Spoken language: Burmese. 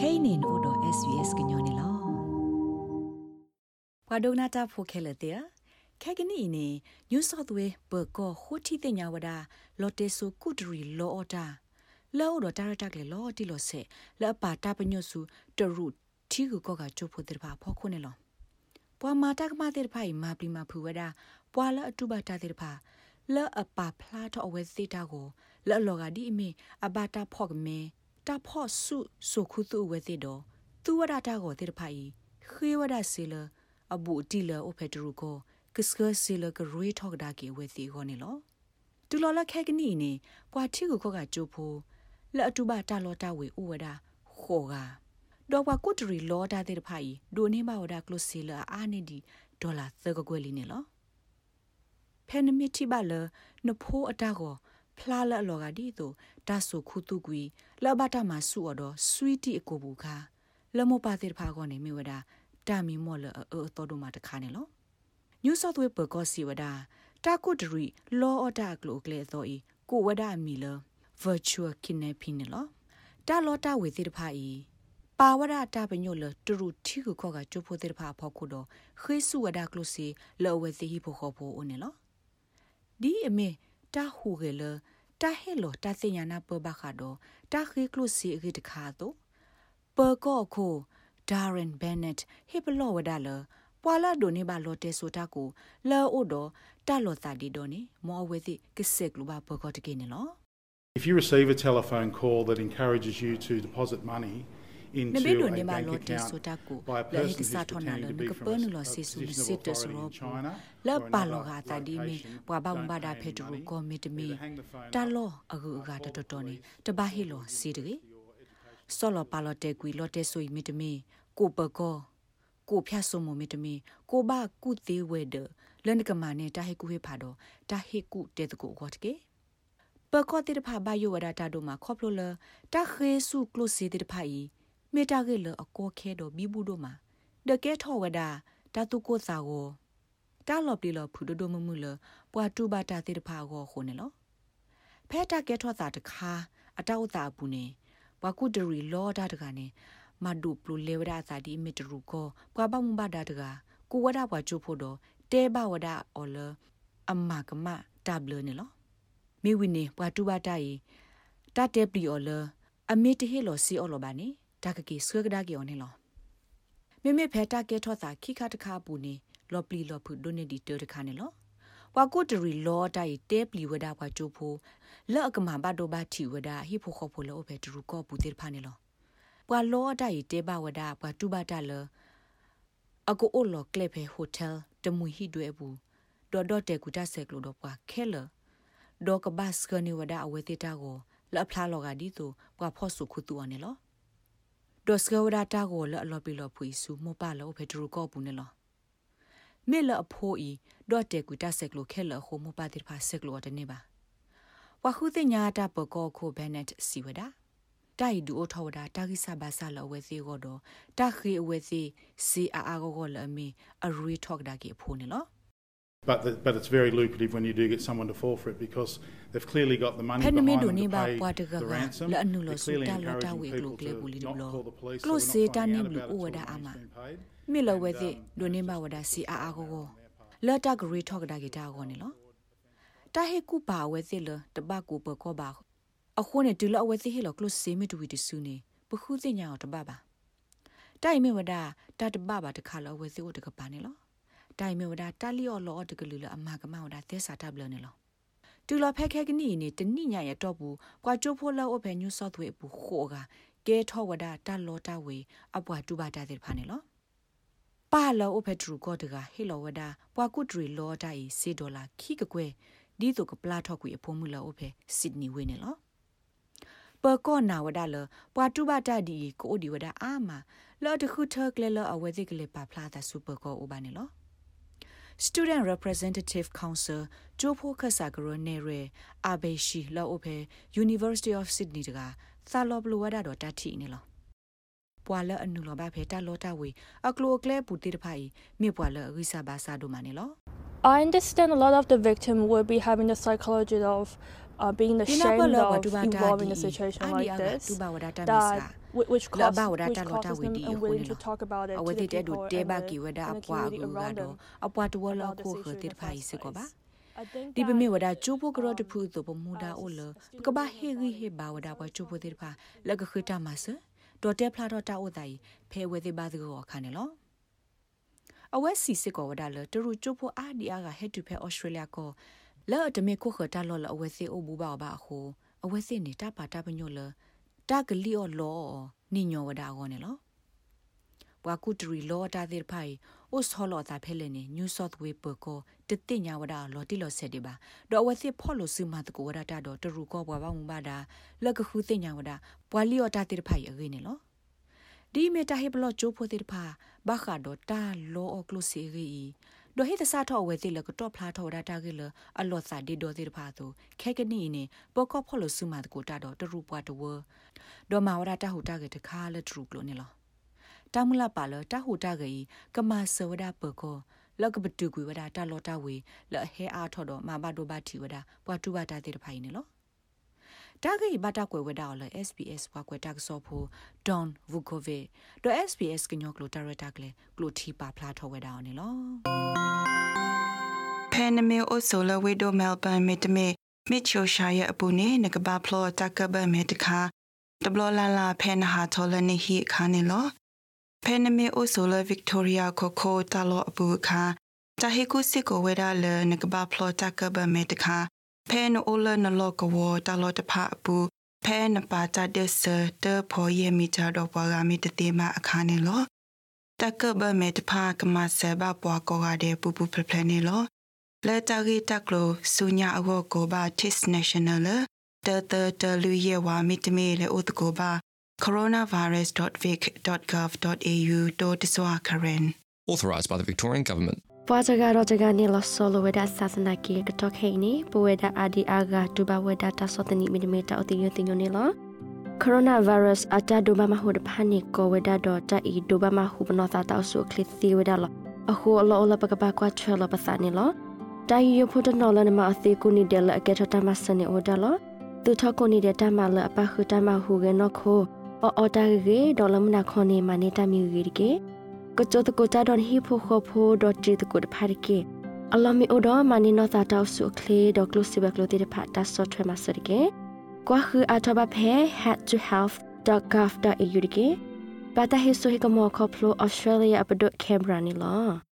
kainin odo svs gnyone lo wadona ta phokhele te khagini ne new south way per ko hoti te nya wada lotte so kutri lo oda lo odo director ke lo ti lo se la pa ta panyo su tru thi ku ko ga chu pho te ba pho khone lo ပွာမာတကမတဲ့ဖိုင်မာပလီမာဖူဝဒပွာလာအတုဘတာတဲ့ဖာလောအပဖလာတော့အဝဲစီတာကိုလောလောကဒီအမေအဘတာဖော့မေ တာဖော့ဆုဆုခုသူဝဲစီတော့သူဝဒတာကိုတဲ့ဖိုင်ခေဝဒစီလအဘူတီလအဖက်တရူကိုကစကစီလကရွေးထောက်တာကေဝဲစီကိုနေလောတူလောလခဲကနီနေပွာတီကိုခေါကကျိုးဖိုးလောအတုဘတာလောတာဝေဥဝဒခိုကဒေါ်ဝကုတရီလောတာတဲ့ဖိုင်ဒိုနေမဝဒကလုစီလာအာနေဒီဒေါ်လာသကကွယ်လီနေလောဖဲနမီတီဘာလနဖိုးအတာကို ဖလာလလောကဒီတို့ဒါဆုခုတုကွီလဘတာမဆူအတော့ဆွီတီအကိုဘူးခါလမပါတဲ့ဖာကောနေမိဝဒတာမီမော်လအောတော်တို့မှာတခါနေလောညူဆော့သဝေးပကောစီဝဒတာကုတရီလောအတာကလိုကလေသောဤကိုဝဒမီလ virtual kidnapping နော်တာလောတာဝေသေးတဖာဤပါဝရတာပညိုလတူရူထီကိုခေါကကျိုးဖို့တဲ့ဖာဖောက်ခုတော့ခေဆုဝဒကလုစီလောဝဲစီဟိဖို့ခေါ်ဖို့ဦးနေလောဒီအမေ တာဟူကေလတာဟဲလောတာစညာနာပဘခါတော့တာခေကလုစီအခိတခါတော့ပကောခိုဒါရင်ဘန်နက်ဟိပလောဝဒါလပွာလာဒိုနေဘာလော်တဲဆိုတာကိုလောအိုတော့တာလော်တာဒီတော့နေမောဝဲစီကစ်ဆက်ကလူဘာပကောတကိနေလော If you receive a telephone call that encourages you to deposit money into a Nebedo ne bank ba lo te account sotako by a la person hek who's sa thona pretending lo to ne be ka from pon a, lo a se su position se of te authority so in China la or pa lo another ga ta di me location, wa ba don't ba da pay phe any tu money. ko me te me Either hang the phone ta up lo agu ga ta to to ne ta ba he lo si de so lo pa lo te kwi lo te so i me te me ko pa ko ကိုဖျတ်ဆုံမမီတမီကိုဘကုသေးဝဲဒလန်ကမာနေတာဟေကူဟေဖာတော့တာဟေကုတဲတကိုကောတကေပကောတိတဖာဘယဝဒတာတို့မှာခေါပလိုလတာခေစုကလုစီတိတဖာဤ မေတာကေလအကောခဲတော့ဘီဘူးတို့မှာဒကဲထောဝဒတာတုကိုစာကိုတာလော်ပလီလော်ဖူဒဒမမှုလပွာတူဘာတာတိတဖာကိုခုန်နေလောဖဲတာကဲထောတာတခါအတောက်တာဘူးနေဘကုဒရီလောတာတကနေမဒုပလူလေဝဒသာဒီမီတရူကိုပွာပမှုဘာဒါတကကိုဝဒဘွာချိုဖို့တော့တဲဘဝဒအော်လအမကမတဘလနေလောမိဝိနေပွာတူဘာတိုင်တတဲပလီအော်လအမီတဟေလောစီအော်လောဘာနေ တကကီဆွေကဒါကီအော်နေလောမိမိဖဲတာကဲထောတာခိခတခါပူနေလောပလီလောဖုဒိုနေဒီတေတခါနေလောဝါကုတရီလောတိုင်တဲပလီဝဒဘွာချိုဖို့လောအကမဘတ်ဒိုဘာတီဝဒဟိဖို့ခေါ်ဖို့လောဘဲတရူကောပူတေဖာနေလောပွာလောဒိုင်တေဘဝဒပွာတူဘတာလအကိုအိုလောကလေဖေဟိုတယ်တမူဟီဒွဲဘူးဒေါ်ဒေါ်တေကူတာဆက်ကလိုတော့ပွာခဲလဒေါ်ကဘတ်စကနီဝဒအဝဲတေတာကိုလအဖလာလောကဒီတူပွာဖော့ဆုခုတူအနေလော ဒေါ်စကဝဒတာကိုလအလော်ပီလော်ဖွေစုမပလောဖေဒရူကောဘူးနေလောမေလအဖိုးဤဒေါ်တေကူတာဆက်လိုခဲလဟိုမပတိဖာဆက်လိုတနေပါဝခုတင်ညာတာပကောခိုဘနက်စီဝဒါတိုင်ဒူအထောဝဒတာကိစဘာဆာလဝဲစီကိုတော့တာခိအဝဲစီစီအာအာကိုကိုလအမီအရီထောက်ဒါကိဖိုးနေလော But the, but it's very lucrative when you do get someone to fall for it because they've clearly got the money ဖဲန behind မီ them ဒို to နေ pay ဘာပွားတက the က ransom. လအနုလ They're ဆူ clearly တာလတာ encouraging ဝေကလု people ကလေဘူးလီ to ဘ not လော call the police ကလု so စေ they're တာ not နေ finding ဘ out လူ about ဝ it ဒ till အာ the မ money's been paid. မီလဝဲစီဒိုနေဘာဝဒစီအာအာကိုကိုလတာဂရီထောက်ဒါကိတာကိုနေလောတာဟေကူပါဝဲစီလတဘကူပကောပါအခုနဲ့တူလအဝဲစီဟေလကလုစေမီတူဝီတဆူနေပခုစညာတဘပါတိုင်မေဝဒတာတဘပါတခါလောဝဲစီကိုတကပါနေလော တိုင်မေဝဒတာလီအော်လောတကလူလအမကမဝဒသစ္စာတဘလနေလောတူလဖက်ခဲကနီနေတနိညာရတော့ဘူးကွာချိုဖိုလောအဖဲညူဆော့သွေဘူးခိုကကဲထောဝဒတာလောတာဝေအပွားတူပါတာတဲ့ဖာနေလောပါလောအဖဲထရူကောတကဟေလောဝဒပွာကုတရီလောတာဤစေဒေါ်လာခိကကွဲဒီတုကပလာထောက်ကွေအဖို့မှုလောအဖဲစစ်နီဝေနေလောပကောနာဝဒလပွာတူဘတာဒီကိုဒီဝဒအာမလောတခုထကလေလောအဝဲစိကလေပါဖလာတာစူပကောဥပါနေလော Student Representative Council ဂျိုဖိုခဆာဂရိုနေရအဘေရှိလောအဖေ University of Sydney တကသာလောဘလဝဒတော့တတိနေလောပွာလအနုလောဘဖေတာလောတာဝေအကလိုကလဲပူတိတဖိုင်မြေပွာလအရိစာဘာစာဒိုမနေလော I understand a lot of the victim will be having the psychology of uh, being ashamed of involving in a situation like this. that whi- which လာ costs, ဘာဝဒ which တာလောတာ causes ဝေ them ဒီ and ခို willing နေ to လော talk about it အ to ဝေ the တိတဲ့ဒု people တေ and ဘာ the, ကီဝဒ and အ the ပွား community ကူ around ကတော့ them အပွားတဝလ about the ခိုခ situation တေ in the ဖိုင် first စကောပါ place. I think ဒီပ that, မေဝဒချိုးဖို့ကရတ um, ဖူးတပမူဒါအိုလပကဘာဟေရီဟေဘာဝဒဘချိုးဖို့တေဖာလကခတာမဆဒေါ်တဲဖလာတော့တာအိုတိုင်ဖဲဝဲသေးပါသကောခါနေလောအဝက်စီစစ်ကောဝဒါလတရူချိုးဖို့အာဒီအာကဟက်တူဖဲဩစတြေးလျကောလဲ့တမေခိုခတာလောလအဝက်စီအိုဘူဘာဘာခိုအဝက်စီနေတာပါတာပညိုလ တာကလီအောလောနိညောဝဒါကောနေလောဘွာကူတရီလောတာသေးဖိုင်အိုဆောလောတာဖဲလေနေ New South Wales ပကောတတိညာဝဒါလောတိလောဆက်ဒီပါဒေါ်ဝစီဖော်လို့စုမတကိုဝဒါတာတော့တရူကောဘွာဘမူပါဒါလကခုတိညာဝဒါဘွာလီယောတာသေးဖိုင်အဂိနေလောဒီမေတာဟေဘလောချိုးဖို့သေးဖာဘာခါတော့တာလောအောကလုစီဂီ ဒိုဟိတစာထောဝဲတိလကတော့ဖလာထောဒါတာကလအလောစာဒီဒိုသေးဖာသူခဲကနီနေပေါကောဖော်လို့စုမတကိုတာတော့တရူပွားတဝဒေါ်မာဝဒါတာဟူတာကတခါလက်ထရူကလို့နေလောတာမလာပါလတာဟူတာကေကမဆဝဒပကောလကပတူကွေဝဒတာလောတာဝေလဟဲအားထော်တော့မဘဒိုဘတီဝဒပွားတူဘတာတေတဖိုင်နေလော တာဂိဘတာကွယ်ဝဒါလ SBS ဘွားကွယ်တာကစောဖိုဒွန်ဗူကိုဗေဒို SBS ကညောကလိုတာရတာကလေကလိုတီပါဖလာထော်ဝဒါနေလောဖဲနမေအိုဆိုလဝေဒိုမဲလ်ဘန်မီတမေမစ်ချိုရှာရဲ့အပူနေငကဘာဖလောတကဘမဲတခါတဘလလာလာဖဲနဟာထောလနေဟိခါနေလောဖဲနမေအိုဆိုလဗစ်တိုးရီယာကိုကိုတာလောအပူခါတဟေကုစစ်ကိုဝဲဒါလငကဘာဖလောတကဘမဲတခါ ဖဲနိုအိုလနလောကဝတာလောတဖအပူဖဲနပါတာဒက်ဆာတဖော်ရဲ့မီတာတော့ပွားကမီတတိမအခါနေလောတကဘမဲတဖကမဆဘပွားကောရတဲ့ပူပူဖလဖလနေလောလေတာဂီတက်လိုဆူညာအဝကိုဘာ tis national တတတလူရဲ့ဝါမီတမီလေဥတကိုဘာ coronavirus.vic.gov.au တိုတဆွာခရင် authorised by the Victorian Government. ပွားကြကတော့ကြကနေလဆောလဝဒစာစနာကေကတော့ခိနေပဝဒအာဒီအာဂါတူဘဝဒတာစောတနိမီလီမီတာအတိယတင်ညနေလောကိုရိုနာဗိုင်းရပ်စ်အတာဒိုဘာမဟုဒဖာနီကိုဝဒတော့တာအီဒိုဘာမဟုဘနောတာတောက်ဆုခလစ်သီဝဒလောအခုအလောလပကပကွာချေလပစနေလောတိုင်ယဖို့တနော်လနမအသေးကူနီတယ်လအကက်ထတမစနေဝဒလောသူထကိုနေတဲ့တမလအပခုတမဟုကနောခိုအော်အော်တာကေဒေါ်လမနာခေါနေမနေတာမီရီကေ ကချိုတကိုတာဒွန်ဟီဖိုခိုဖိုဒတ်ဂျီတကိုတဖာရီကေအလမီအိုဒေါ်မနီနောတာတောက်ဆုခလေဒေါကလုစီဘကလိုတီတဖာတာဆော့ထွဲမစရကေကွာခူအထဘဖဲ had to health.gov.au ကေပတာဟိဆိုဟီကမောခေါပလိုဩစတြေးလျအပဒုတ်ကင်ဘရာနီလော